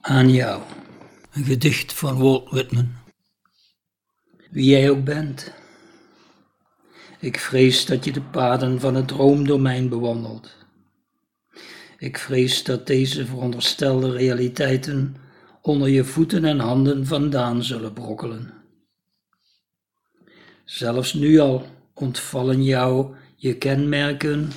Aan jou. Een gedicht van Walt Whitman. Wie jij ook bent. Ik vrees dat je de paden van het droomdomein bewandelt. Ik vrees dat deze veronderstelde realiteiten onder je voeten en handen vandaan zullen brokkelen. Zelfs nu al ontvallen jou je kenmerken,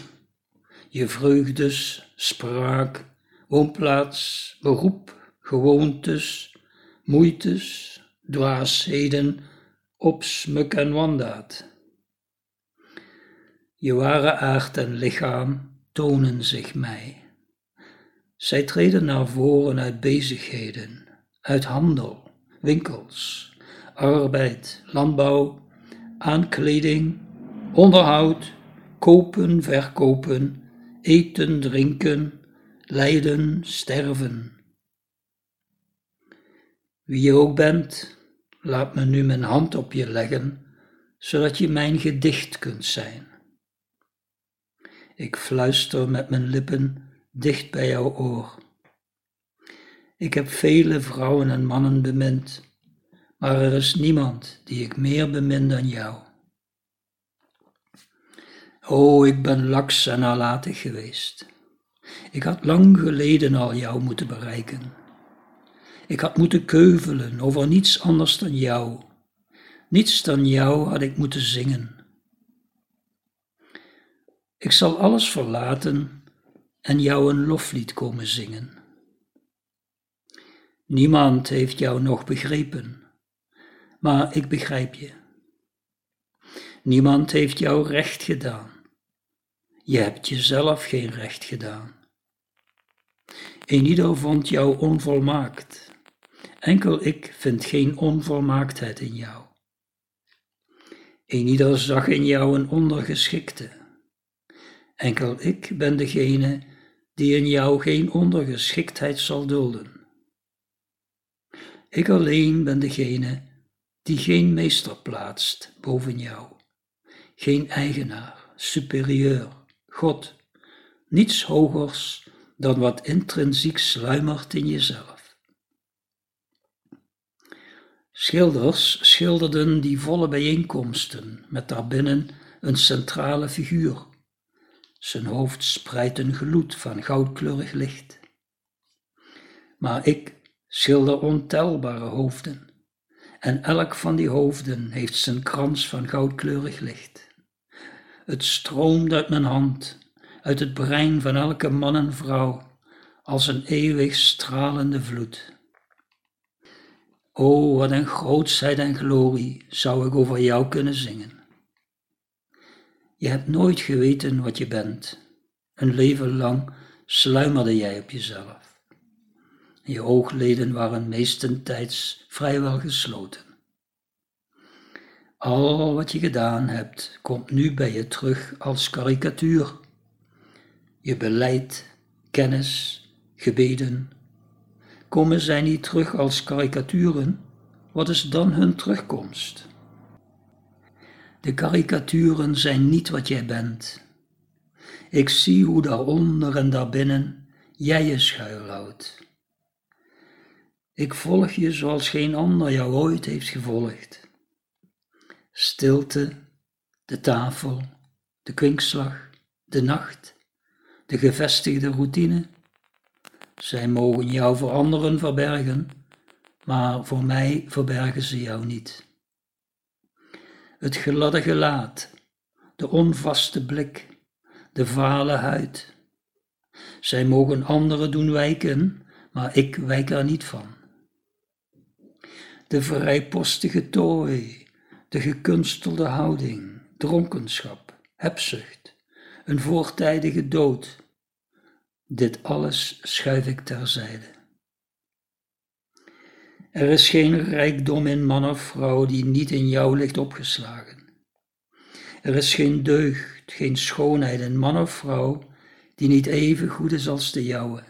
je vreugdes, spraak, woonplaats, beroep, gewoontes, moeites, dwaasheden, opsmuk en wandaad. Je ware aard en lichaam tonen zich mij. Zij treden naar voren uit bezigheden, uit handel, winkels, arbeid, landbouw, aankleding, onderhoud, kopen, verkopen, eten, drinken, lijden, sterven. Wie je ook bent, laat me nu mijn hand op je leggen, zodat je mijn gedicht kunt zijn. Ik fluister met mijn lippen dicht bij jouw oor. Ik heb vele vrouwen en mannen bemind, maar er is niemand die ik meer bemin dan jou. O, ik ben laks en nalatig geweest. Ik had lang geleden al jou moeten bereiken. Ik had moeten keuvelen over niets anders dan jou. Niets dan jou had ik moeten zingen. Ik zal alles verlaten en jou een loflied komen zingen. Niemand heeft jou nog begrepen, maar ik begrijp je. Niemand heeft jou recht gedaan. Je hebt jezelf geen recht gedaan. Eenieder vond jou onvolmaakt. Enkel ik vind geen onvolmaaktheid in jou. Eenieder zag in jou een ondergeschikte. Enkel ik ben degene die in jou geen ondergeschiktheid zal dulden. Ik alleen ben degene die geen meester plaatst boven jou, geen eigenaar, superieur, God, niets hogers dan wat intrinsiek sluimert in jezelf. Schilders schilderden die volle bijeenkomsten met daarbinnen een centrale figuur. Zijn hoofd spreidt een gloed van goudkleurig licht. Maar ik schilder ontelbare hoofden, en elk van die hoofden heeft zijn krans van goudkleurig licht. Het stroomt uit mijn hand, uit het brein van elke man en vrouw, als een eeuwig stralende vloed. O, wat een grootsheid en glorie zou ik over jou kunnen zingen. Je hebt nooit geweten wat je bent. Een leven lang sluimerde jij op jezelf. Je oogleden waren meestentijds vrijwel gesloten. Al wat je gedaan hebt, komt nu bij je terug als karikatuur. Je beleid, kennis, gebeden, komen zij niet terug als karikaturen? Wat is dan hun terugkomst? De karikaturen zijn niet wat jij bent. Ik zie hoe daaronder en daarbinnen jij je schuilhoudt. Ik volg je zoals geen ander jou ooit heeft gevolgd. Stilte, de tafel, de kwinkslag, de nacht, de gevestigde routine. Zij mogen jou voor anderen verbergen, maar voor mij verbergen ze jou niet. Het gladde gelaat, de onvaste blik, de vale huid. Zij mogen anderen doen wijken, maar ik wijk er niet van. De vrijpostige tooi, de gekunstelde houding, dronkenschap, hebzucht, een voortijdige dood. Dit alles schuif ik terzijde. Er is geen rijkdom in man of vrouw die niet in jou ligt opgeslagen. Er is geen deugd, geen schoonheid in man of vrouw die niet even goed is als de jouwe.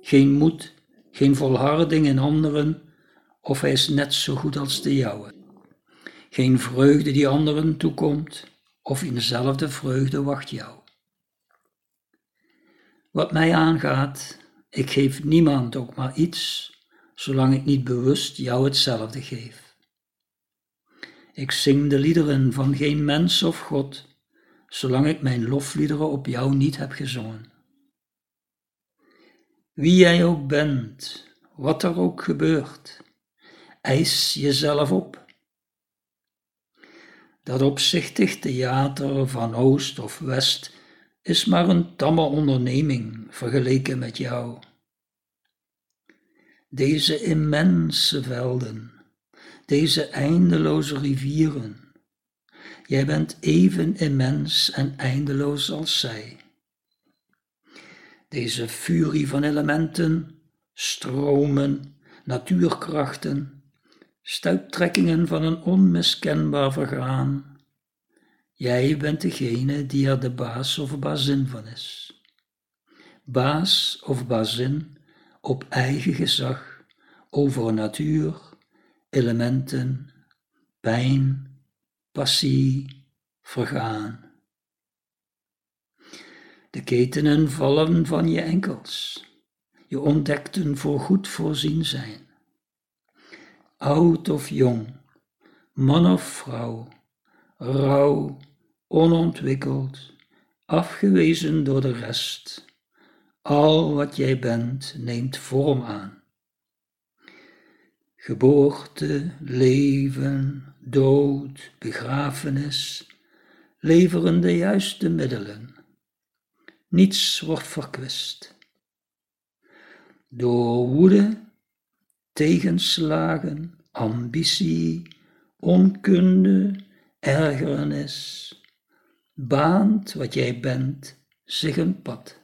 Geen moed, geen volharding in anderen, of hij is net zo goed als de jouwe. Geen vreugde die anderen toekomt, of in dezelfde vreugde wacht jou. Wat mij aangaat, Ik geef niemand ook maar iets, zolang ik niet bewust jou hetzelfde geef. Ik zing de liederen van geen mens of God, zolang ik mijn lofliederen op jou niet heb gezongen. Wie jij ook bent, wat er ook gebeurt, eis jezelf op. Dat opzichtig theater van oost of west is maar een tamme onderneming vergeleken met jou. Deze immense velden, deze eindeloze rivieren, jij bent even immens en eindeloos als zij. Deze furie van elementen, stromen, natuurkrachten, stuiptrekkingen van een onmiskenbaar vergaan. Jij bent degene die er de baas of bazin van is. Baas of bazin op eigen gezag over natuur, elementen, pijn, passie, vergaan. De ketenen vallen van je enkels. Je ontdekt een voorgoed voorzien zijn. Oud of jong, man of vrouw, rauw, onontwikkeld, afgewezen door de rest. Al wat jij bent neemt vorm aan. Geboorte, leven, dood, begrafenis leveren de juiste middelen niets wordt verkwist. Door woede, tegenslagen, ambitie, onkunde, ergernis, baant wat jij bent zich een pad.